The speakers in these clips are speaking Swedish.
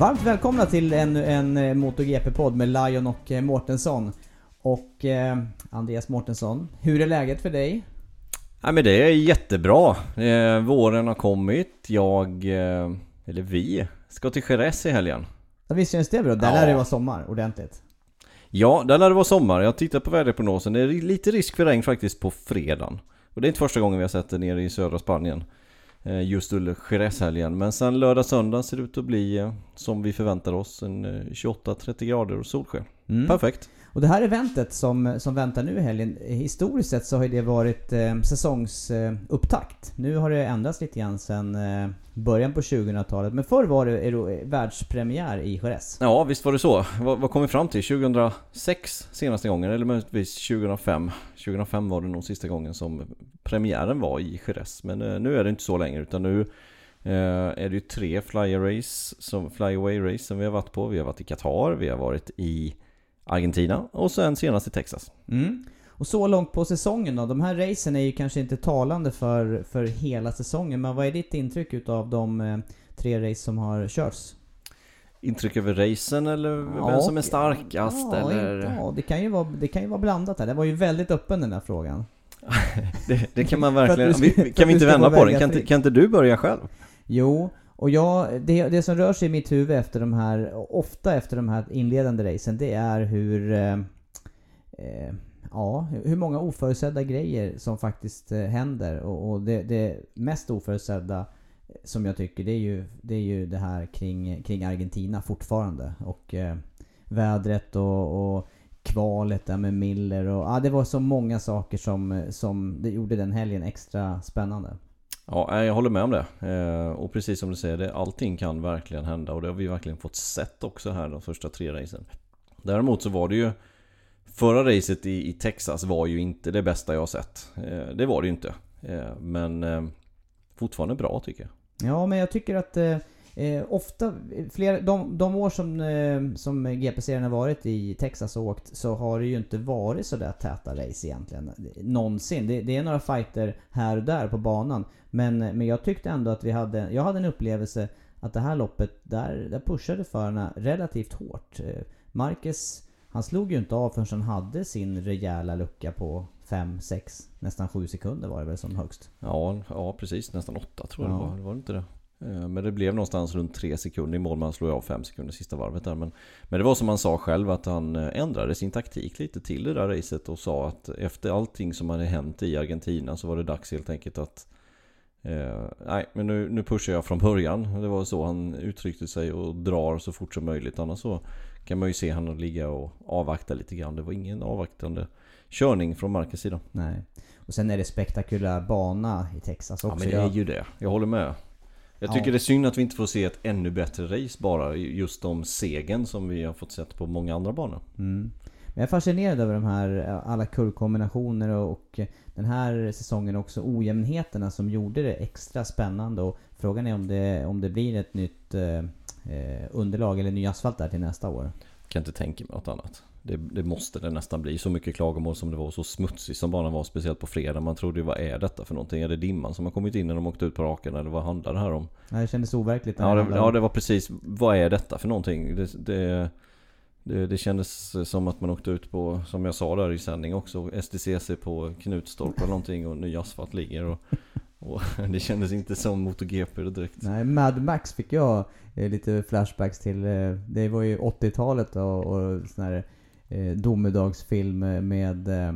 Varmt välkomna till ännu en eh, MotoGP-podd med Lion och eh, Mårtensson. Och eh, Andreas Mårtensson, hur är läget för dig? Ja men det är jättebra. Eh, våren har kommit. Jag, eh, eller vi, ska till Jerez i helgen. Ja, visst känns det bra? Där Ja. lär det vara sommar ordentligt. Ja, där lär det vara sommar. Jag tittar på väderprognosen. Det är lite risk för regn faktiskt på fredagen. Och det är inte första gången vi har sett det nere i södra Spanien. Eh, just under Jerez-helgen. Men sen lördag, söndag ser det ut att bli eh, som vi förväntar oss. En eh, 28-30 grader och solsken. Mm. Perfekt. Och det här eventet som, som väntar nu i helgen, eh, historiskt sett så har ju det varit eh, säsongsupptakt. Nu har det ändrats lite grann sen eh, början på 2000-talet. Men förr var det Euro- världspremiär i Jerez. Ja, visst var det så. Vad, vad kom vi fram till? 2006 senaste gången, eller möjligtvis 2005. 2005 var det nog sista gången som premiären var i Jerez. Men eh, nu är det inte så längre, utan nu eh, är det ju tre flyer race, som, flyaway race som vi har varit på. Vi har varit i Qatar, vi har varit i Argentina och sen senast i Texas. Mm. Och så långt på säsongen då? De här racen är ju kanske inte talande för, för hela säsongen, men vad är ditt intryck utav de eh, tre race som har körts? Intryck över racen eller vem som är starkast ja, eller? Ja, det kan, ju vara, det kan ju vara blandat här. Det var ju väldigt öppen den här frågan. Det, det kan man verkligen... ska- kan vi inte vända på den? Kan inte, kan inte du börja själv? Jo, och jag, det, det som rör sig i mitt huvud efter de här, ofta efter de här inledande racen, det är hur... Eh, eh, ja, hur många oförutsedda grejer som faktiskt eh, händer. Och, och det, det mest oförutsedda eh, som jag tycker, det är ju det, är ju det här kring, kring Argentina fortfarande. Och eh, vädret och, och kvalet där med Miller och... Ja, det var så många saker som, som det gjorde den helgen extra spännande. Ja, jag håller med om det. Eh, och precis som du säger, det, allting kan verkligen hända och det har vi verkligen fått sett också här de första tre racen. Däremot så var det ju Förra racet i, i Texas var ju inte det bästa jag har sett. Eh, det var det ju inte. Eh, men fortfarande bra tycker jag. Ja, men jag tycker att eh, ofta, fler, de, de år som, eh, som GP-serien har varit i Texas och åkt så har det ju inte varit så där täta race egentligen. Någonsin. Det, det är några fighter här och där på banan. Men, men jag tyckte ändå att vi hade, jag hade en upplevelse att det här loppet, där, där pushade förarna relativt hårt. Eh, Marquez, han slog ju inte av förrän han hade sin rejäla lucka på 5, 6, nästan 7 sekunder var det väl som högst. Ja, ja precis. Nästan åtta tror jag Ja. det var. Det var inte det. Eh, Men det blev någonstans runt tre sekunder i mål. Man slog av fem sekunder sista varvet där. Men, men det var som han sa själv att han eh, ändrade sin taktik lite till det där racet och sa att efter allting som hade hänt i Argentina så var det dags helt enkelt att eh, Nej, men nu, nu pushar jag från början. Det var så han uttryckte sig och drar så fort som möjligt. Annars så kan man ju se han ligga och avvakta lite grann. Det var ingen avvaktande körning från Marcus sida. Nej. Och sen är det spektakulär bana i Texas Ja också. men det är ju det. Jag håller med. Jag tycker Ja. det är synd att vi inte får se ett ännu bättre race bara. Just om segern som vi har fått sett på många andra banor. Mm. Men jag är fascinerad över de här eh, alla kurvkombinationer och, och den här säsongen också ojämnheterna som gjorde det extra spännande. Och frågan är om det, om det blir ett nytt eh, eh underlag eller ny asfalt där till nästa år. Jag kan inte tänka mig något annat. Det, det, måste det nästan bli. Så mycket klagomål som det var, så smutsig som banan var, speciellt på fredag. Man trodde ju, vad är detta för någonting? Är det dimman som har kommit in när de åkte ut på raken? Eller vad handlar det här om? Nej, det kändes overkligt. Ja det, ja, det var precis, vad är detta för någonting? Det, det, det, det kändes som att man åkte ut på, som jag sa där i sändning också, STCC på Knutstorp eller någonting och ny asfalt ligger. Och, och det kändes inte som MotoGP direkt. Nej, Mad Max fick jag eh, lite flashbacks till. Eh, det var ju 80-talet och, och sån här eh, domedagsfilm med eh,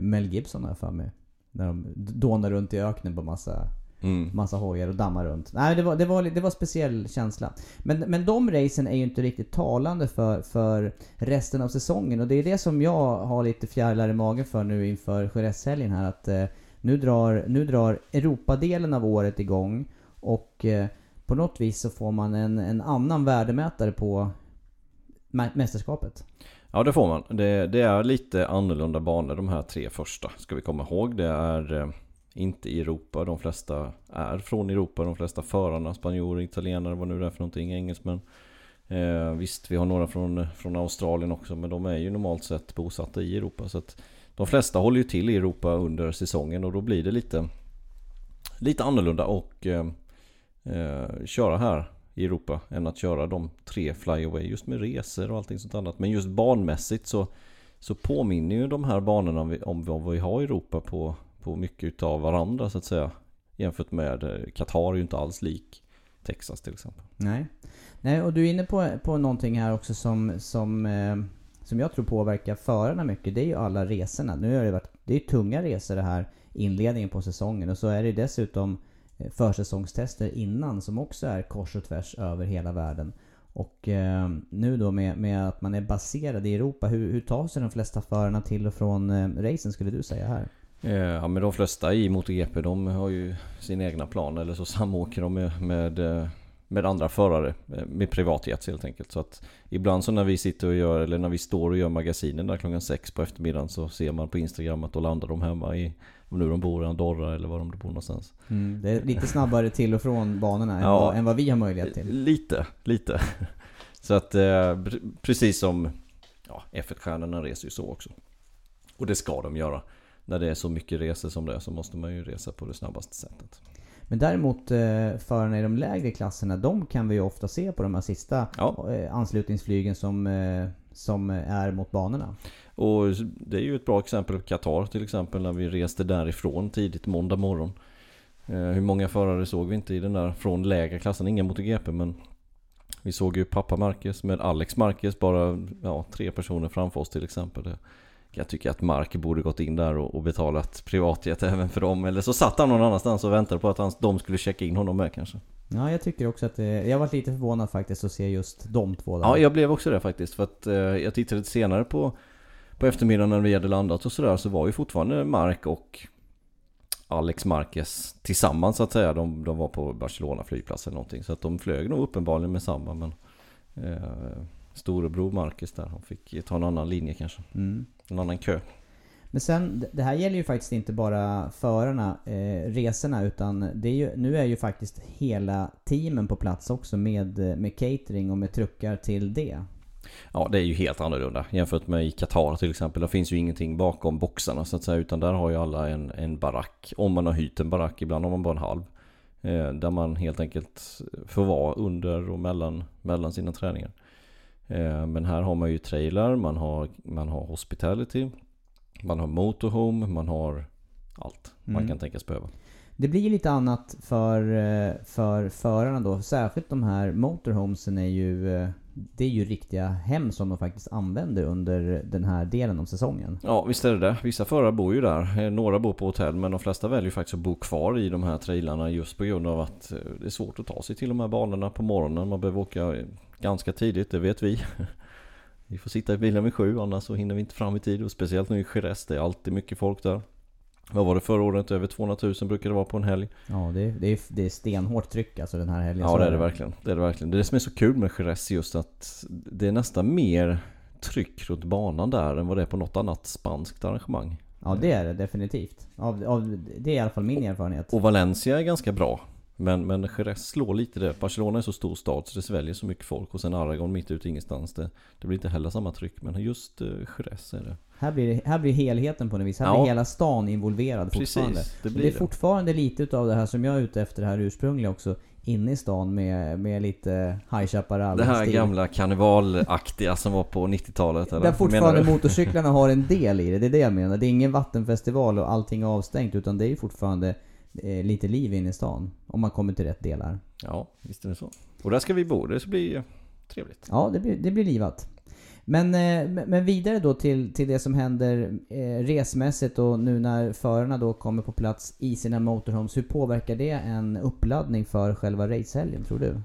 Mel Gibson jag för mig. När de dånar runt i öknen på massa, mm. massa hojar och dammar runt. Nej, det var, det var, det var speciell känsla. Men, men de racen är ju inte riktigt talande för, för resten av säsongen. Och det är det som jag har lite fjärilar i magen för nu inför Jerez-helgen här. Att eh, nu drar, nu drar Europadelen av året igång. Och eh, på något vis så får man en, en annan värdemätare på mästerskapet. Ja det får man. Det, det, är lite annorlunda banor de här tre första. Ska vi komma ihåg. Det är eh, inte i Europa. De flesta är från Europa. De flesta förarna, spanjorer, italienare, vad nu det är för någonting, engelsmän. Eh, visst, vi har några från, från Australien också. Men de är ju normalt sett bosatta i Europa. Så att de flesta håller ju till i Europa under säsongen och då blir det lite, lite annorlunda och eh, eh, köra här i Europa än att köra de tre flyaway just med resor och allting sånt annat. Men just banmässigt så, så påminner ju de här banorna om vad vi har i Europa på, på mycket utav varandra så att säga. Jämfört med eh, Qatar är ju inte alls lik Texas till exempel. Nej. Nej, och du är inne på, på någonting här också som, som, eh, som jag tror påverkar förarna mycket. Det är ju alla resorna. Nu har det varit, det är tunga resor det här inledningen på säsongen och så är det dessutom Eh, Eh, försäsongstester innan som också är kors och tvärs över hela världen. Och eh, nu då med, med, att man är baserad i Europa, hur, hur tar sig de flesta förarna till och från eh, racen skulle du säga här? Eh, ja men de flesta i MotoGP de har ju sin egna plan eller så samåker de med, med, eh, med andra förare med privatjets helt enkelt. Så att ibland så när vi sitter och gör, eller när vi står och gör magasinen där klockan sex på eftermiddagen så ser man på Instagram att då landar de hemma i om nu de bor i Andorra eller var de bor någonstans. Mm, det är lite snabbare till och från banorna än, vad, än vad vi har möjlighet till. Lite, lite. Så att eh, precis som ja, F1-stjärnorna reser ju så också. Och det ska de göra. När det är så mycket resor som det är så måste man ju resa på det snabbaste sättet. Men däremot eh, förarna i de lägre klasserna, de kan vi ju ofta se på de här sista ja. Eh, anslutningsflygen som, eh, som är mot banorna. Och det är ju ett bra exempel på Qatar till exempel när vi reste därifrån tidigt måndag morgon. Hur många förare såg vi inte i den där från lägre klassen? Inga MotoGP men vi såg ju pappa Marquez med Alex Marquez bara ja, tre personer framför oss till exempel. Jag tycker att Mark borde gått in där och, och betalat privatjet även för dem. Eller så satt han någon annanstans och väntade på att han, de skulle checka in honom med kanske. Ja, jag tycker också att det, Jag var lite förvånad faktiskt att se just de två där. Ja, jag blev också det faktiskt. För att eh, jag tittade lite senare på, på eftermiddagen när vi hade landat och sådär. Så var ju fortfarande Mark och Alex Marquez tillsammans så att säga. De, de var på Barcelona flygplats eller någonting. Så att de flög nog uppenbarligen med samma. Men eh, storebror Marcus där. Han fick ta en annan linje kanske. Mm. En annan kö. Men sen, det här gäller ju faktiskt inte bara förarna, eh, resorna, utan det är ju, nu är ju faktiskt hela teamen på plats också med, med catering och med truckar till det. Ja, det är ju helt annorlunda jämfört med i Qatar till exempel. Där finns ju ingenting bakom boxarna så att säga, utan där har ju alla en, en barack. Om man har hyrt en barack, ibland har man bara en halv. Eh, där man helt enkelt får vara under och mellan, mellan sina träningar. Eh, men här har man ju trailer, man har, man har hospitality, man har motorhome, man har allt mm. man kan tänkas behöva. Det blir lite annat för, eh, för förarna då. Särskilt de här motorhomesen är ju eh, det är ju riktiga hem som de faktiskt använder under den här delen av säsongen. Ja, visst är det det. Vissa förare bor ju där. Eh, några bor på hotell, men de flesta väljer faktiskt att bo kvar i de här trailarna just på grund av att eh, det är svårt att ta sig till de här banorna på morgonen. Man behöver åka ganska tidigt, det vet vi. Vi får sitta i bilen vid sju, annars så hinner vi inte fram i tid. Och speciellt nu i Jerez, det är alltid mycket folk där. Vad var det förra året? Över 200 000 brukar det vara på en helg. Ja, det är, det är, det är stenhårt tryck alltså den här helgen. Ja, det är det verkligen. Det är det verkligen. Det är det som är så kul med Jerez just att det är nästan mer tryck runt banan där än vad det är på något annat spanskt arrangemang. Ja det är det definitivt. Av, av, det är i alla fall min erfarenhet. Och Valencia är ganska bra. Men, men Jerez slår lite det. Barcelona är så stor stad så det sväljer så mycket folk. Och sen Aragon mitt ute ingenstans. Det, det blir inte heller samma tryck. Men just uh, Jerez är det. Här blir, det, här blir helheten på något vis. Här Ja. blir hela stan involverad Precis, fortfarande. det det, blir är det. fortfarande lite utav det här som jag är ute efter, det här ursprungliga också. Inne i stan med, med lite High Chaparral Det här stil. gamla karnevalaktiga som var på 90-talet eller? Där fortfarande motorcyklarna har en del i det, det är det jag menar. Det är ingen vattenfestival och allting är avstängt utan det är fortfarande eh, lite liv inne i stan. Om man kommer till rätt delar. Ja, visst är det så. Och där ska vi bo. Det ska bli trevligt. Ja, det blir, det blir livat. Eh, men, men vidare då till, till det som händer eh, resmässigt och nu när förarna då kommer på plats i sina motorhomes. Hur påverkar det en uppladdning för själva racehelgen tror du?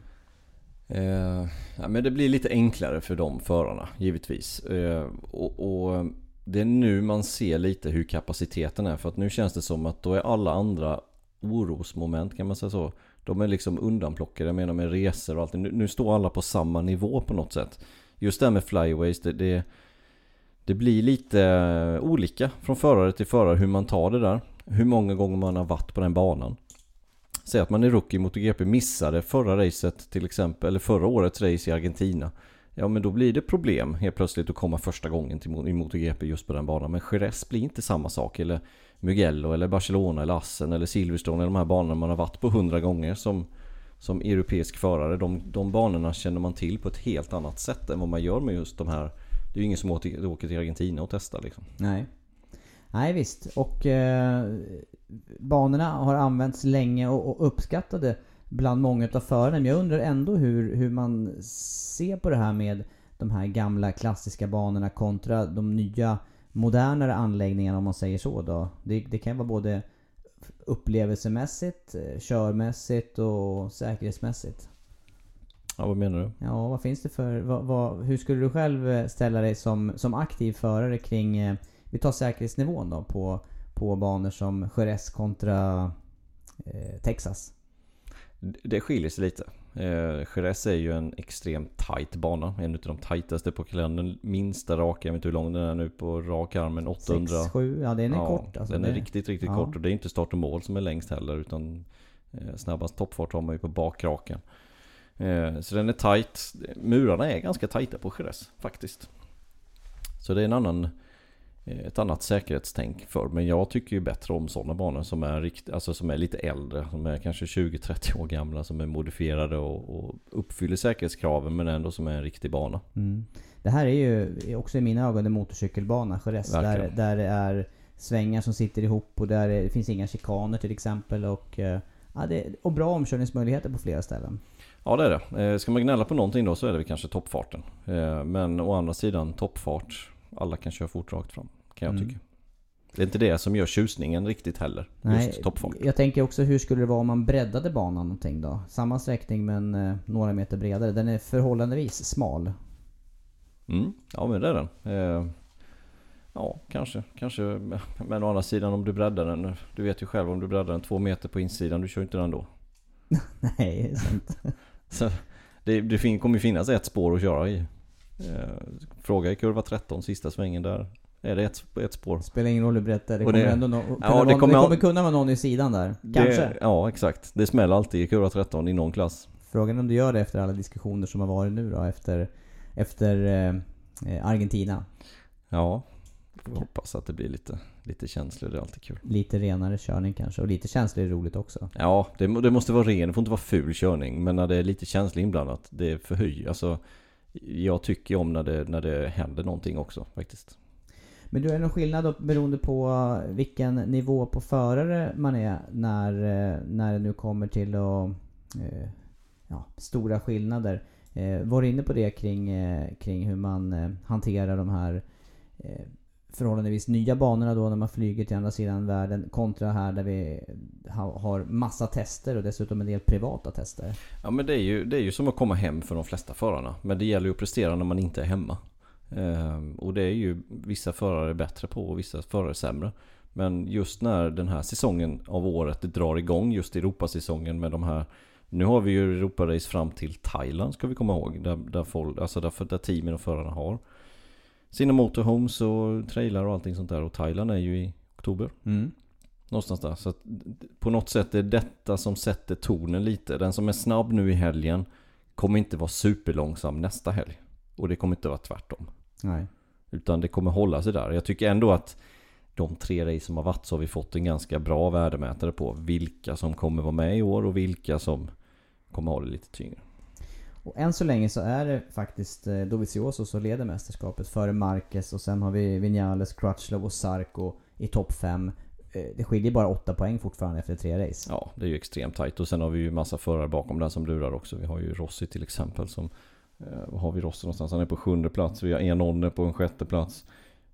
Eh, ja, men det blir lite enklare för de förarna, givetvis. Eh, och, och det är nu man ser lite hur kapaciteten är. För att nu känns det som att då är alla andra orosmoment, kan man säga så. De är liksom undanplockade, jag menar med resor och allt. Nu, nu står alla på samma nivå på något sätt. Just det här med flyways, det, det, det blir lite eh, olika från förare till förare hur man tar det där. Hur många gånger man har varit på den banan. Säg att man är rookie i MotoGP missade förra racet till exempel, eller förra årets race i Argentina. Ja men då blir det problem helt plötsligt att komma första gången till, i MotoGP just på den banan. Men Jerez blir inte samma sak. Eller Mugello, eller Barcelona, eller Assen, eller Silverstone, eller de här banorna man har varit på hundra gånger som, som europeisk förare. De, de banorna känner man till på ett helt annat sätt än vad man gör med just de här. Det är ju ingen som åker, åker till Argentina och testar liksom. Nej. Nej visst. Och eh, banorna har använts länge och, och uppskattade bland många av förarna. Men jag undrar ändå hur, hur man ser på det här med de här gamla klassiska banorna kontra de nya modernare anläggningarna om man säger så då. Det, det kan vara både upplevelsemässigt, eh, körmässigt och säkerhetsmässigt. Ja vad menar du? Ja, vad finns det för... Vad, vad, hur skulle du själv eh, ställa dig som, som aktiv förare kring... Eh, vi tar säkerhetsnivån då på, på banor som Jerez kontra eh, Texas. Det skiljer sig lite. Eh, Jerez är ju en extremt tight bana. En av de tajtaste på kalendern. Minsta raka, jag vet inte hur lång den är nu på rak arm, men 800. 6, 7, ja den är Ja, kort alltså. Den är det, riktigt, riktigt ja. kort. Och det är inte start och mål som är längst heller. Utan eh, snabbast toppfart har man ju på bakraken. Eh, så den är tight. Murarna är ganska tajta på Jerez faktiskt. Så det är en annan, ett annat säkerhetstänk för. Men jag tycker ju bättre om sådana banor som är, rikt, alltså som är lite äldre. Som är kanske 20-30 år gamla. Som är modifierade och, och uppfyller säkerhetskraven men ändå som är en riktig bana. Mm. Det här är ju också i mina ögon en motorcykelbana, Jerez. Där, där det är svängar som sitter ihop och där det finns inga chikaner till exempel. Och, eh, ja, det, och bra omkörningsmöjligheter på flera ställen. Ja det är det. Eh, Ska man gnälla på någonting då så är det väl kanske toppfarten. Eh, Men å andra sidan toppfart. Alla kan köra fort rakt fram. Kan jag Mm. tycka. Det är inte det som gör tjusningen riktigt heller. Just toppfart. Jag tänker också hur skulle det vara om man breddade banan någonting då? Samma sträckning men eh, några meter bredare. Den är förhållandevis smal. Mm. Ja men det är den. Eh, Ja kanske. kanske. Men å andra sidan om du breddar den. Du vet ju själv om du breddar den två meter på insidan. Du kör inte den då. Nej, det är sant. Så det, det fin- kommer ju finnas ett spår att köra i. Eh, Fråga i kurva 13 sista svängen där. Är det ett, ett spår? Spelar ingen roll hur brett det är. Det kommer det- ändå kunna Ja, det vara, det kommer kommer, all- kunna vara någon i sidan där. Kanske. Det, ja exakt. Det smäller alltid i kurva 13 i någon klass. Frågan är om du gör det efter alla diskussioner som har varit nu då efter, efter eh, eh, Argentina. Ja, vi hoppas att det blir lite, lite känslor. Det är alltid kul. Lite renare körning kanske. Och lite känsla är roligt också. Ja, det, det måste vara ren. Det får inte vara ful körning. Men när det är lite känsla inblandat, det är förhöj. Alltså, jag tycker om när det, när det händer någonting också faktiskt. Men du, är det någon skillnad då beroende på vilken nivå på förare man är när, eh, när det nu kommer till att, eh, ja, stora skillnader? Eh, var du inne på det kring, kring hur man hanterar de här förhållandevis nya banorna då när man flyger till andra sidan världen kontra här där vi har massa tester och dessutom en del privata tester. Ja men det är, ju, det är ju som att komma hem för de flesta förarna. Men det gäller ju att prestera när man inte är hemma. Ehm, och det är ju vissa förare bättre på och vissa förare sämre. Men just när den här säsongen av året drar igång, just Europasäsongen med de här Nu har vi ju Europarace fram till Thailand ska vi komma ihåg. Där, där, folk, alltså där, där teamen och förarna har sina motorhomes och trailar och allting sånt där. Och Thailand är ju i oktober. Mm. Någonstans där. Så att på något sätt är detta som sätter tonen lite. Den som är snabb nu i helgen kommer inte vara superlångsam nästa helg. Och det kommer inte vara tvärtom. Nej. Utan det kommer hålla sig där. Jag tycker ändå att de tre race som har varit så har vi fått en ganska bra värdemätare på vilka som kommer vara med i år och vilka som kommer ha det lite tyngre. Och än så länge så är det faktiskt eh, Dovizioso som leder mästerskapet före Marquez och sen har vi Vinales, Crutchlow och Sarko i topp 5. Det skiljer bara 8 poäng fortfarande efter tre race. Ja, det är ju extremt tajt. Och sen har vi ju massa förare bakom den som lurar också. Vi har ju Rossi till exempel som... Eh, vad har vi Rossi någonstans? Han är på sjunde plats. Vi har Enonne på en sjätte plats.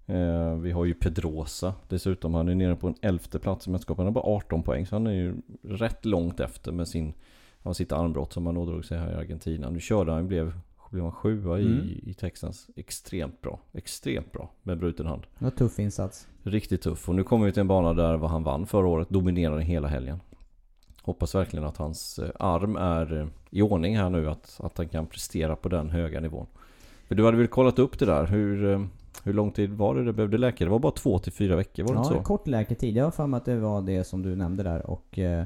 Eh, vi har ju Pedrosa dessutom. Han är nere på en elfte plats i mästerskapet. Han har bara 18 poäng. Så han är ju rätt långt efter med sin... Han sitt armbrott som han ådrog sig här i Argentina. Nu körde han, blev, blev han sjua Mm. i, i Texas. Extremt bra. Extremt bra med bruten hand. Det var tuff insats. Riktigt tuff. Och nu kommer vi till en bana där vad han vann förra året. Dominerade hela helgen. Hoppas verkligen att hans eh, arm är eh, i ordning här nu. Att, att han kan prestera på den höga nivån. För du hade väl kollat upp det där. Hur, eh, hur lång tid var det det behövde läka? Det var bara två till fyra veckor, var det Ja, inte så? kort läketid. Jag har för mig att det var det som du nämnde där och eh,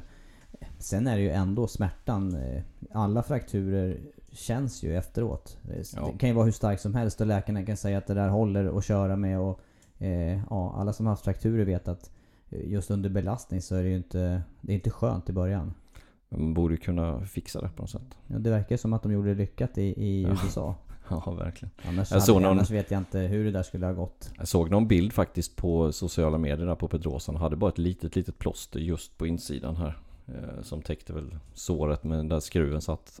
Sen är det ju ändå smärtan. eh, Alla frakturer känns ju efteråt. Det, Ja. kan ju vara hur starkt som helst och läkarna kan säga att det där håller att köra med och eh, ja, alla som har haft frakturer vet att just under belastning så är det ju inte, det är inte skönt i början. Man borde kunna fixa det på något sätt. Ja, det verkar som att de gjorde lyckat i, i Ja. USA. Ja, verkligen. Annars, Jag hade, såg någon- annars vet jag inte hur det där skulle ha gått. Jag såg någon bild faktiskt på sociala medier där på Pedrosa. Han hade bara ett litet, litet plåster just på insidan här. Eh, som täckte väl såret men där skruven satt.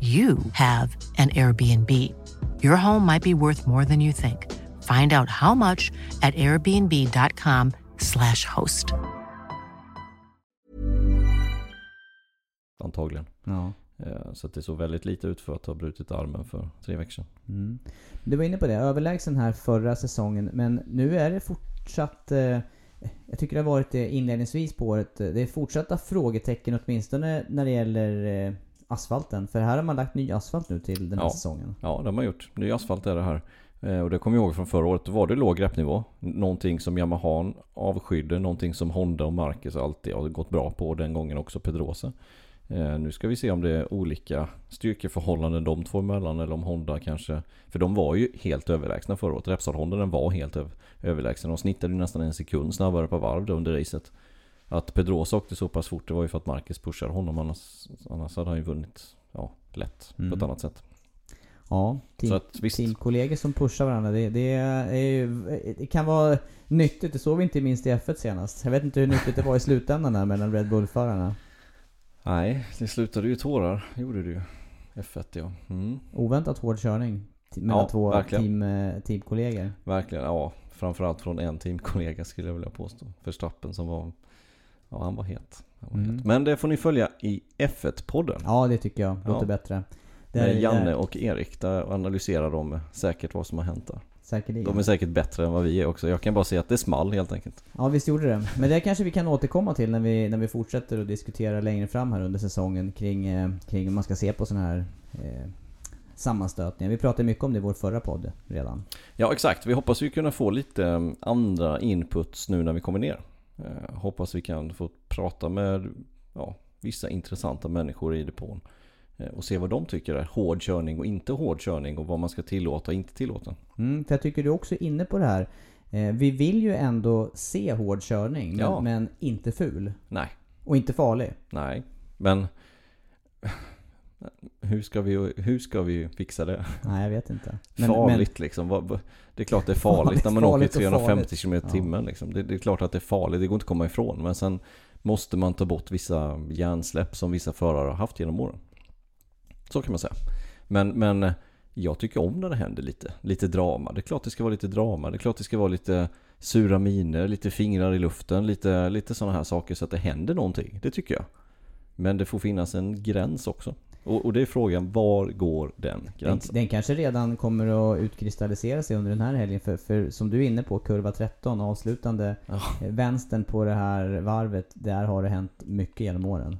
you have an Airbnb. Your home might be worth more than you think. Find out how much at airbnb.com/slash host. Antagligen. Ja. Eh, Så att det såg väldigt lite ut för att ha brutit armen för tre veckor sedan. Mm. Du var inne på det, överlägsen här förra säsongen, men nu är det fortsatt... Eh, jag tycker det har varit det inledningsvis på året. Det är fortsatta frågetecken åtminstone när det gäller eh, asfalten. För här har man lagt ny asfalt nu till den här Ja. säsongen. Ja, det har man gjort. Ny asfalt är det här. Eh, Och det kommer jag ihåg från förra året. Då var det låg greppnivå. Någonting som Yamaha avskydde. Någonting som Honda och Marcus alltid har gått bra på. Den gången också Pedrosa. Eh, Nu ska vi se om det är olika styrkeförhållanden de två emellan. Eller om Honda kanske... För de var ju helt överlägsna förra året. Repsol-Honda den var helt öv- överlägsen. De snittade ju nästan en sekund snabbare på varv under racet. Att Pedrosa åkte så pass fort det var ju för att Marcus pushade honom. Annars, annars hade han ju vunnit ja, lätt på ett Mm. annat sätt. Ja, team, Så att visst. teamkollegor som pushar varandra. Det, det, ju, det kan vara nyttigt. Det såg vi inte minst i F1 senast. Jag vet inte hur nyttigt det var i slutändan där mellan Red Bull-förarna. Nej, det slutade ju tårar. Gjorde det ju. F1 ja. Mm. Oväntat hård körning. Mellan Ja, två verkligen. team, eh, teamkollegor. Verkligen, ja. Framförallt från en teamkollega skulle jag vilja påstå. Verstappen som var... Ja, han var het. Han var Mm. het. Men det får ni följa i F1-podden. Ja, det tycker jag. Låter Ja. bättre. Där- Med Janne och Erik, där analyserar de säkert vad som har hänt där. Säkerligen. De är säkert bättre än vad vi är också. Jag kan bara säga att det small helt enkelt. Ja visst gjorde det. Men det kanske vi kan återkomma till när vi, när vi fortsätter att diskutera längre fram här under säsongen kring, eh, kring hur man ska se på sådana här eh, sammanstötningar. Vi pratade mycket om det i vår förra podd redan. Ja exakt, vi hoppas ju kunna få lite eh, andra inputs nu när vi kommer ner. Eh, hoppas vi kan få prata med ja, vissa intressanta människor i depån. eh, Och se vad de tycker är hård körning och inte hård körning och vad man ska tillåta och inte tillåta. Mm, för jag tycker du också är inne på det här. Eh, vi vill ju ändå se hård körning, men, Ja. men inte ful. Nej, Och inte farlig. nej, men hur ska vi, hur ska vi fixa det? Nej jag vet inte. farligt liksom. Vad- vad- Det är klart det är farligt, Farligt, när man farligt åker 350 farligt. km i timmen. Liksom. Det, det är klart att det är farligt, det går inte att komma ifrån. Men sen måste man ta bort vissa hjärnsläpp som vissa förare har haft genom åren. Så kan man säga. Men, men jag tycker om när det händer lite, lite drama. Det är klart det ska vara lite drama. Det är klart det ska vara lite sura miner, lite fingrar i luften, lite, lite sådana här saker så att det händer någonting. Det tycker jag. Men det får finnas en gräns också. Och, och det är frågan, var går den Den, gränsen? den kanske redan kommer att utkristallisera sig under den här helgen. För, för som du är inne på, kurva 13, avslutande Ja. eh, vänstern på det här varvet. Där har det hänt mycket genom åren.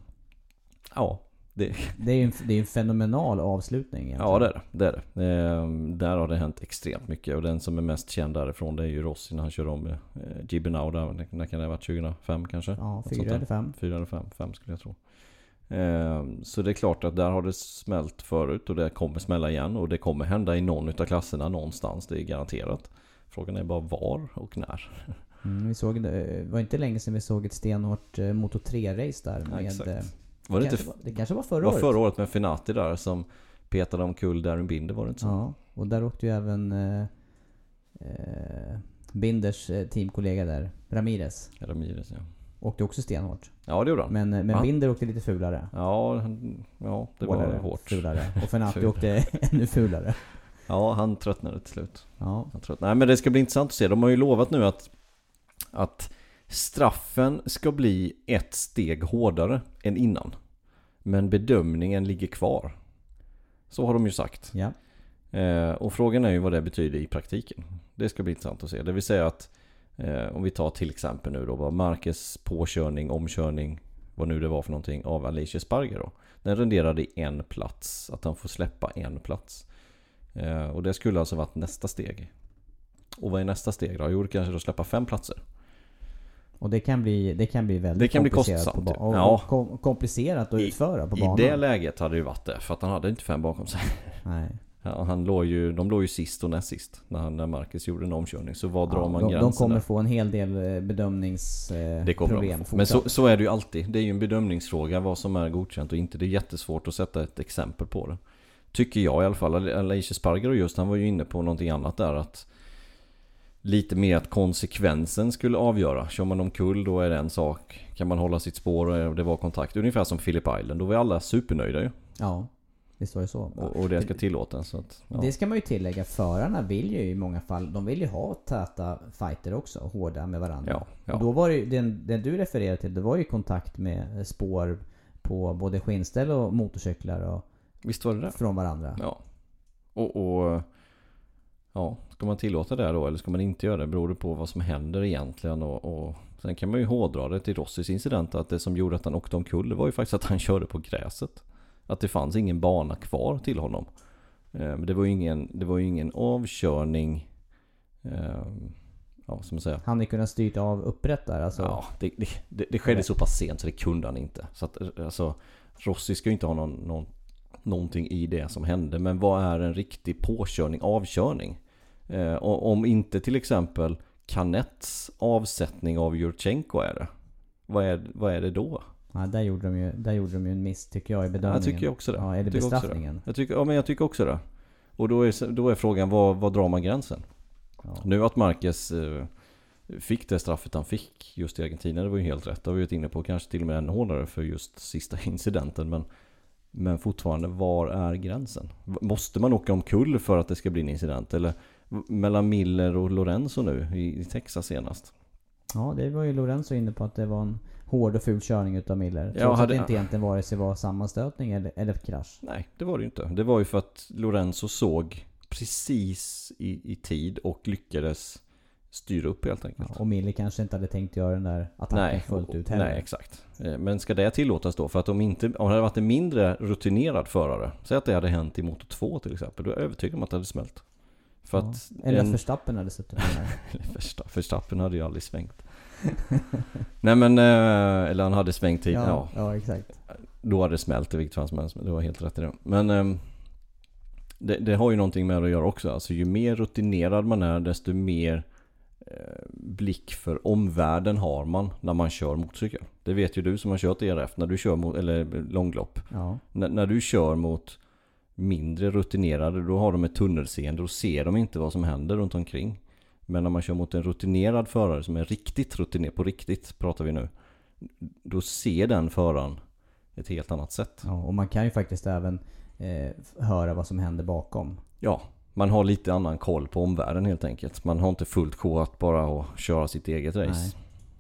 Ja, det, Det är ju en, det är en fenomenal avslutning egentligen. Ja det är det. det, är det. Ehm, där har det hänt extremt mycket och den som är mest känd därifrån det är ju Rossi när han kör om eh, där. När kan det ha varit? 2005 kanske? Ja, Något fyra sånt där. eller fem. Fyra eller fem, fem skulle jag tro. Ehm, så det är klart att där har det smält förut och det kommer smälla igen och det kommer hända i någon utav klasserna någonstans. Det är garanterat. Frågan är bara var och när. Mm, vi såg, det det var inte länge sedan vi såg ett stenhårt eh, Moto 3-race där. Ja, Med, exakt. eh, Var det, kanske, inte, var, det kanske var förra det var året? förra året med Finati där som petade omkull Darren Binder var det inte så? Ja, och där åkte ju även eh, eh, Binders eh, teamkollega där, Ramirez. Ramirez ja. Åkte också stenhårt. Ja det gjorde han. Men, eh, men Ja. Binder åkte lite fulare. Ja, han- ja det var Hårdare, hårt. Fulare. Och Fenati åkte ännu fulare. Ja, han tröttnade till slut. Ja. Han trött... Nej men det ska bli intressant att se. De har ju lovat nu att, att straffen ska bli ett steg hårdare än innan. Men bedömningen ligger kvar. Så har de ju sagt. ja. Eh, och frågan är ju vad det betyder i praktiken. Det ska bli intressant att se. Det vill säga att eh, om vi tar till exempel nu då vad Marquez påkörning, omkörning, vad nu det var för någonting av Alicia Sparger då. Den renderade i en plats. Att han får släppa en plats. Eh, och det skulle alltså varit nästa steg. Och vad är nästa steg då? Jo, det kanske då släppa fem platser. Och det kan bli, det kan bli väldigt Det kan bli komplicerat kostsamt, ja. ba- och, Ja. komplicerat att I- utföra på I banan. det läget hade det ju varit det. För att han hade inte fem bakom sig. Nej. Han låg ju, de låg ju sist och näst sist. När, han, när Marcus gjorde en omkörning. Så var drar Ja, man de, gränsen de kommer där? få en hel del eh, bedömningsproblem. Det kommer problem de få. Men så, så är det ju alltid. Det är ju en bedömningsfråga vad som är godkänt och inte. Det är jättesvårt att sätta ett exempel på det. Tycker jag i alla fall. Alicia Sparger och just han var ju inne på någonting annat där. att Lite mer att konsekvensen skulle avgöra. Kör man omkull då är det en sak. Kan man hålla sitt spår och det var kontakt. Ungefär som Philip Island. Då var alla supernöjda ju. Ja, visst var det så. Och, och det ska tillåtas. Så att, ja. Det ska man ju tillägga. Förarna vill ju i många fall, de vill ju ha täta fighter också. Hårda med varandra. Ja, ja. Och då var det ju, den, den du refererade till, det var ju kontakt med spår på både skinnställ och motorcyklar och Visst var det det? från varandra. Ja. Och, och ja, ska man tillåta det då eller ska man inte göra det? Beror det på vad som händer egentligen och, och sen kan man ju hårdra det till Rossis incident att det som gjorde att han åkte omkull var ju faktiskt att han körde på gräset. Att det fanns ingen bana kvar till honom. Men det var ju ingen, det var ingen avkörning. Eh, Ja, som säger. Han hade kunnat styrt av upprätt där alltså. Ja, det, det, det, det skedde så pass sent så det kunde han inte. Så att alltså, Rossi ska ju inte ha någon, någon, någonting i det som hände. Men vad är en riktig påkörning, avkörning? Eh, om inte till exempel Kanets avsättning av Jurchenko är det. Vad är, vad är det då? Ja, där gjorde de ju, där gjorde de ju en miss tycker jag i bedömningen. Jag tycker också det. Ja, eller Jag tycker också det. bestraffningen. Jag tycker, ja, men jag tycker också det. Och då är, då är frågan, var, var drar man gränsen? Ja. Nu att Marquez eh, fick det straffet han fick just i Argentina, det var ju helt rätt. Det har vi varit inne på, kanske till och med ännu hårdare för just sista incidenten. Men, men fortfarande, var är gränsen? Måste man åka omkull för att det ska bli en incident? Eller mellan Miller och Lorenzo nu i, i Texas senast? Ja, det var ju Lorenzo inne på att det var en hård och ful körning utav Miller. Trots Ja, att hade- det inte egentligen vare sig var sammanstötning eller, eller krasch. Nej, det var det ju inte. Det var ju för att Lorenzo såg precis i, i tid och lyckades styra upp helt enkelt. Ja, och Miller kanske inte hade tänkt göra den där attacken Nej, fullt ut heller. Nej, exakt. Eh, Men ska det tillåtas då? För att om, inte, om det hade varit en mindre rutinerad förare, säg att det hade hänt i Moto 2 till exempel, då är jag övertygad om att det hade smält. För Ja. att Eller att en- Verstappen hade suttit med Verstappen hade ju aldrig svängt. Nej men, eh, eller han hade svängt tid, ja. ja, ja, exakt. Då hade det smält i vilket fall som helst, du har helt rätt i det. Men ehm, det, det har ju någonting med att göra också. Alltså ju mer rutinerad man är, desto mer eh, blick för omvärlden har man när man kör motorcykel. Det vet ju du som har kört ERF, när du kör mot, eller långlopp. Ja. När du kör mot mindre rutinerade, då har de ett tunnelseende och ser de inte vad som händer runt omkring. Men när man kör mot en rutinerad förare som är riktigt rutinerad, på riktigt pratar vi nu. Då ser den föraren ett helt annat sätt. ja. Och man kan ju faktiskt även eh, höra vad som händer bakom. Ja, man har lite annan koll på omvärlden helt enkelt. Man har inte fullt sjå att bara att köra sitt eget race. Nej.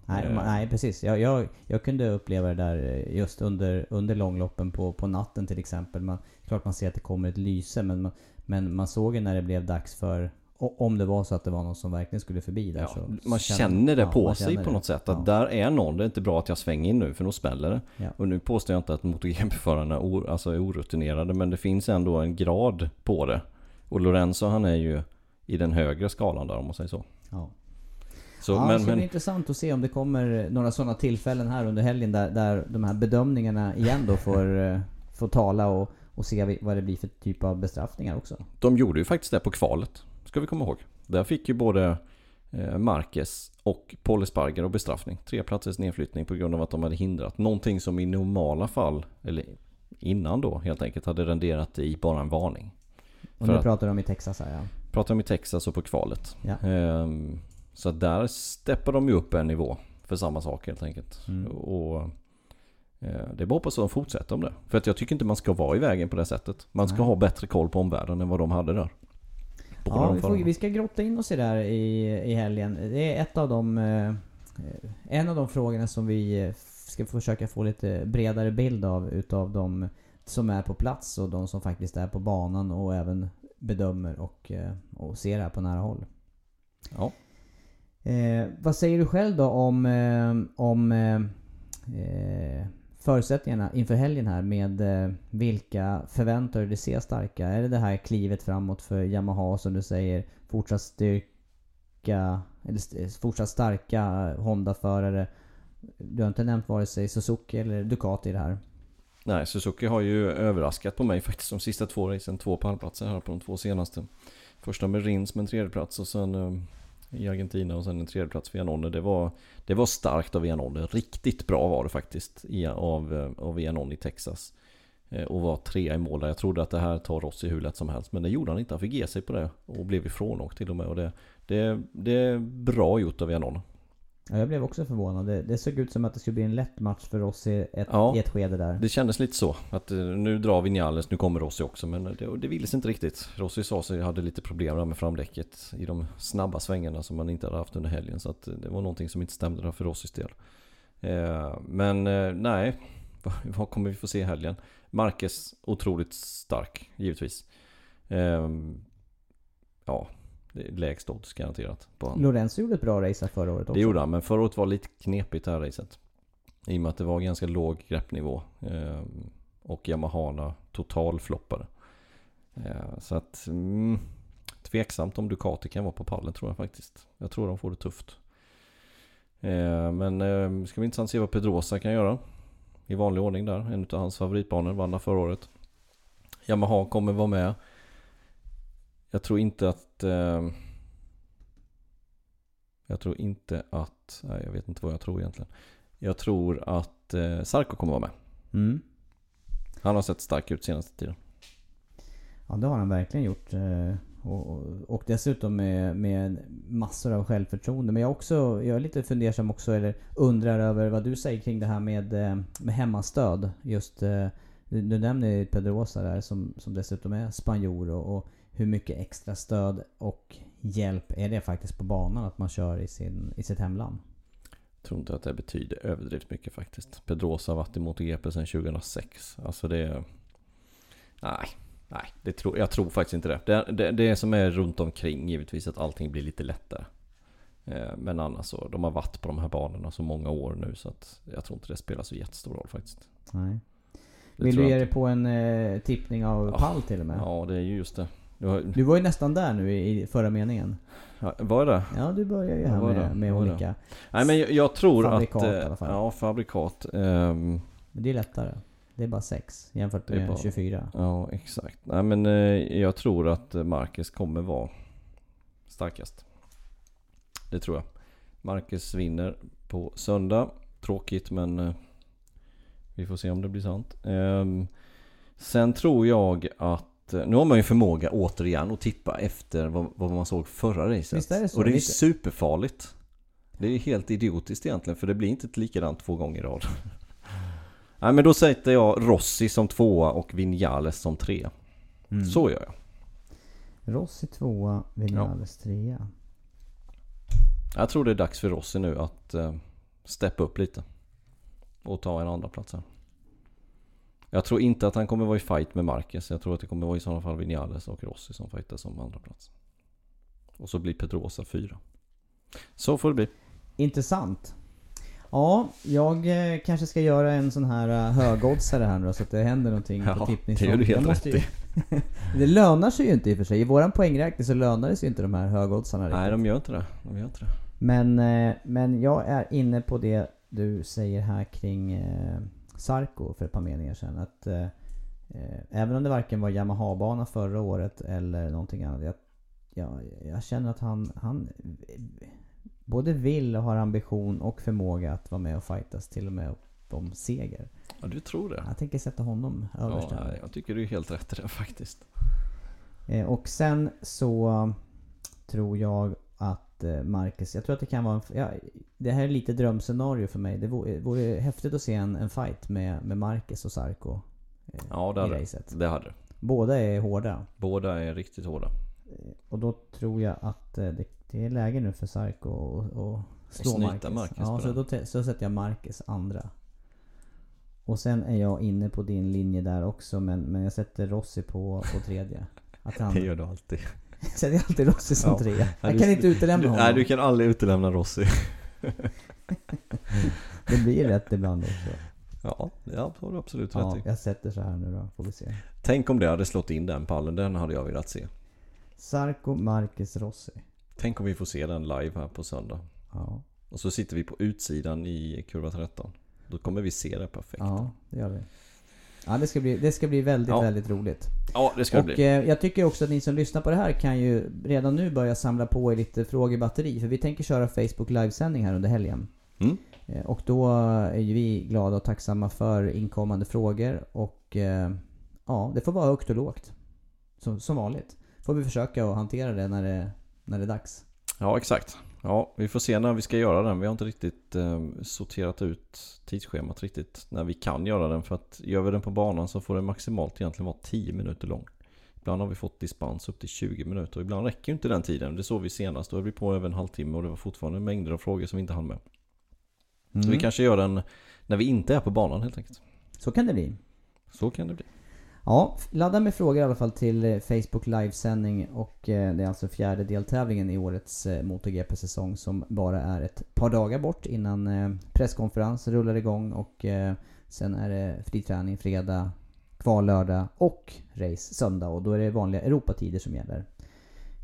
Nej, Eh. ma- nej precis. Jag, jag, jag kunde uppleva det där eh, just under, under långloppen på, på natten till exempel. Man, klart man ser att det kommer ett lyse men man, men man såg ju när det blev dags för o- om det var så att det var någon som verkligen skulle förbi där Ja, så... man känner det på sig på det. något sätt. Att Ja. där är någon. Det är inte bra att jag svänger in nu för då smäller det. Och nu påstår jag inte att MotoGP-förarna är alltså är orutinerade. Men det finns ändå en grad på det. Och Lorenzo han är ju i den högre skalan där om man säger så. Ja. så ja, men, så det är men, intressant att se om det kommer några sådana tillfällen här under helgen där, där de här bedömningarna igen då får, eh, får tala och, och se vad det blir för typ av bestraffningar också. de gjorde ju faktiskt det på kvalet. Ska vi komma ihåg. Där fick ju både eh, Marquez och Paul och bestraffning. Tre platsers nedflyttning på grund av att de hade hindrat. Någonting som i normala fall, eller innan då helt enkelt, hade renderat i bara en varning. Och För nu att- pratar de i Texas här ja. Pratar om i Texas och på kvalet. Ja. Ehm, så att där steppar de ju upp en nivå för samma sak helt enkelt. Mm. Och eh, det är bara hoppas att de fortsätter om det. För att jag tycker inte man ska vara i vägen på det sättet. Man ska Nej. ha bättre koll på omvärlden än vad de hade där. Båda Ja, vi, får, vi ska grotta in oss i det här i, i helgen. Det är ett av de... Eh, en av de frågorna som vi eh, ska försöka få lite bredare bild av utav de som är på plats och de som faktiskt är på banan och även bedömer och, eh, och ser det här på nära håll. Ja. Eh, vad säger du själv då om, om eh, förutsättningarna inför helgen här med eh, vilka förväntar du dig se starka? Är det det här klivet framåt för Yamaha som du säger? Fortsatt styrka, eller st- fortsatt starka eh, Honda-förare? Du har inte nämnt vare sig Suzuki eller Ducati i det här. Nej, Suzuki har ju överraskat på mig faktiskt de sista två racen. Två pallplatser här på de två senaste. Första med Rins med en tredjeplats och sen eh, i Argentina och sen en tredjeplats för Janone. Det var, det var starkt av Janone. Riktigt bra var det faktiskt av, av Janone i Texas. Eh, och var trea i mål där. Jag trodde att det här tar Rossi hur lätt som helst. Men det gjorde han inte. Han fick ge sig på det. Och blev ifrånåkt till och med. Och det, det, det är bra gjort av Janone. Ja, jag blev också förvånad. Det, det såg ut som att det skulle bli en lätt match för oss i ett, Ja. i ett skede där. Det kändes lite så. Att eh, nu drar Vinales, nu kommer Rossi också. Men det, det ville sig inte riktigt. Rossi sa sig hade lite problem med framdäcket i de snabba svängarna som man inte hade haft under helgen. Så att eh, det var någonting som inte stämde där för Rossis del. Eh, men eh, nej, vad, kommer vi få se i helgen? Marquez otroligt stark, givetvis. Eh, ja, lägst odds garanterat på honom. Lorenzo gjorde ett bra race här förra året också. Det gjorde han, men förra året var lite knepigt det här racet. I och med att det var ganska låg greppnivå. Eh, och Yamahana totalfloppade. Eh, så att... Mm, tveksamt om Ducati kan vara på pallen tror jag faktiskt. Jag tror de får det tufft. Eh, men eh, ska bli intressant se vad Pedrosa kan göra. I vanlig ordning där. En av hans favoritbanor vann förra året. Yamaha kommer vara med. Jag tror inte att... Eh, jag tror inte att... Nej, jag vet inte vad jag tror egentligen. Jag tror att eh, Sarko kommer vara med. Mm. Han har sett stark ut senaste tiden. Ja det har han verkligen gjort. eh, Och, och, dessutom med, med massor av självförtroende. Men jag, också, jag är lite fundersam också, eller undrar över vad du säger kring det här med, eh, med hemmastöd. Just, eh, du, du nämner Pedrosa där som, som dessutom är spanjor och, och hur mycket extra stöd och hjälp är det faktiskt på banan att man kör i, sin, i sitt hemland? tror inte att det betyder överdrivet mycket faktiskt. Pedrosa har varit i MotoGP sedan 2006. Alltså det... Nej, nej det tror, jag tror faktiskt inte det. Det, det. det som är runt omkring givetvis att allting blir lite lättare. Eh, men annars så, de har varit på de här banorna så många år nu så att jag tror inte det spelar så jättestor roll faktiskt. Nej. Det Vill du jag ge dig på en eh, tippning av Ja. pall till och med? Ja, det är ju just det. Du har, Du var ju nästan där nu i, förra meningen. ja, var det? Ja, du börjar ju Ja, här var med, med Var olika. Nej men jag, jag tror Fabrikat att... i eh. Ja, fabrikat. Men det är lättare. Det är bara 6 jämfört med bara- 24. Ja, exakt. Nej men eh, jag tror att eh, Marcus kommer vara starkast. Det tror jag. Marcus vinner på söndag. Tråkigt men vi får se om det blir sant. Ehm, sen tror jag att nu har man ju förmåga återigen att tippa efter vad, vad man såg förra racet. Det så? Och det är ju superfarligt. Det är ju helt idiotiskt egentligen för det blir inte likadant två gånger i rad. Nej men då sätter jag Rossi som tvåa och Vinales som trea. Mm. Så gör jag. Rossi tvåa, Vinales trea. Jag tror det är dags för Rossi nu att eh, steppa upp lite. Och ta en andra plats här. Jag tror inte att han kommer vara i fight med Marquez. Jag tror att det kommer vara i sådana fall Vinales och Rossi som fightas om andra plats. Och så blir Pedrosa fyra. Så får det bli. Intressant. Ja, jag eh, kanske ska göra en sån här uh, högoddsare här nu så att det händer någonting på Ja, tippningsfronten. det gör du helt rätt ju- Det lönar sig ju inte i och för sig. I våran poängräkning så lönar det sig ju inte de här högoddsarna Nej, riktigt. de gör inte det. De gör inte det. Men, eh, men jag är inne på det du säger här kring eh, Sarko för ett par meningar sedan. Att, eh, eh, även om det varken var Yamaha-bana förra året eller någonting annat. Jag, jag, jag känner att han, han både vill och har ambition och förmåga att vara med och fightas till och med om seger. Ja, du tror det? Jag tänker sätta honom överst Ja, jag tycker du är helt rätt i det faktiskt. Eh, och sen så tror jag att eh, Marcus, jag tror att det kan vara en, ja, Det här är lite drömscenario för mig. Det vore, vore häftigt att se en, en fight med, med Marcus och Sarko eh, Ja, det hade racet. det. hade det. Båda är hårda. Båda är riktigt hårda. Och då tror jag att eh, det, det är läge nu för Sarko att och slå Marcus. Marcus ja, så då så sätter jag Marcus andra. Och sen är jag inne på din linje där också men, men jag sätter Rossi på, på tredje. Att han, Det gör du alltid. sätter jag alltid Rossi som Ja. trea. Ja, Jag du- kan inte utelämna du, honom. Nej, du kan aldrig utelämna Rossi. Det blir rätt ibland också. Ja, det har du absolut Ja, rätt i. jag sätter så här nu då, får vi se. Tänk om det hade slått in den pallen, den hade jag velat se. Sarko, Marcus, Rossi. Tänk om vi får se den live här på söndag. Ja, Och så sitter vi på utsidan i kurva 13. Då kommer vi se det perfekt. ja det gör vi. Ja, det ska bli, det ska bli väldigt, Ja. väldigt roligt. Ja, det ska det Och bli. eh, jag tycker också att ni som lyssnar på det här kan ju redan nu börja samla på er lite frågebatteri. För vi tänker köra Facebook livesändning här under helgen. Mm. Eh, Och då är ju vi glada och tacksamma för inkommande frågor. Och eh, ja, det får vara högt och lågt. Som, som vanligt. Får vi försöka att hantera det när det, när det är dags. Ja, exakt. Ja, vi får se när vi ska göra den. Vi har inte riktigt eh, sorterat ut tidsschemat riktigt när vi kan göra den. För att gör vi den på banan så får den maximalt egentligen vara 10 minuter lång. Ibland har vi fått dispens upp till 20 minuter. och Ibland räcker ju inte den tiden. Det såg vi senast. Då höll vi på över en halvtimme och det var fortfarande mängder av frågor som vi inte hann med. Så Mm. vi kanske gör den när vi inte är på banan helt enkelt. Så kan det bli. Så kan det bli. Ja, ladda med frågor i alla fall till eh, Facebook livesändning och eh, det är alltså fjärde deltävlingen i årets eh, MotoGP-säsong som bara är ett par dagar bort innan presskonferens rullar igång och sen är det fri träning fredag, kval lördag och race söndag och då är det vanliga Europatider som gäller.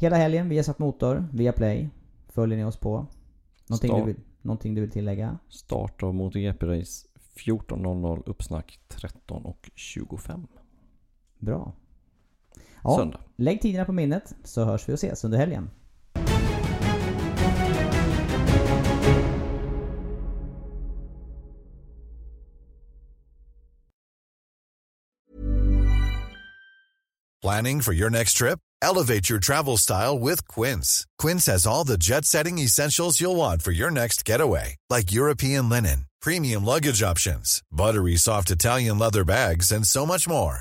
Hela helgen, vi har satt motor, via Play. Följer ni oss på? Någonting, Start. du vill, någonting du vill tillägga? Start av MotoGP-race 14.00 uppsnack 13 och 25. Bra. Ja, Söndag. lägg tiderna på minnet så hörs vi och ses under helgen. Planning for your next trip? Elevate your travel style with Quince. Quince has all the jet setting essentials you'll want for your next getaway, like European linen, premium luggage options, buttery soft Italian leather bags, and so much more.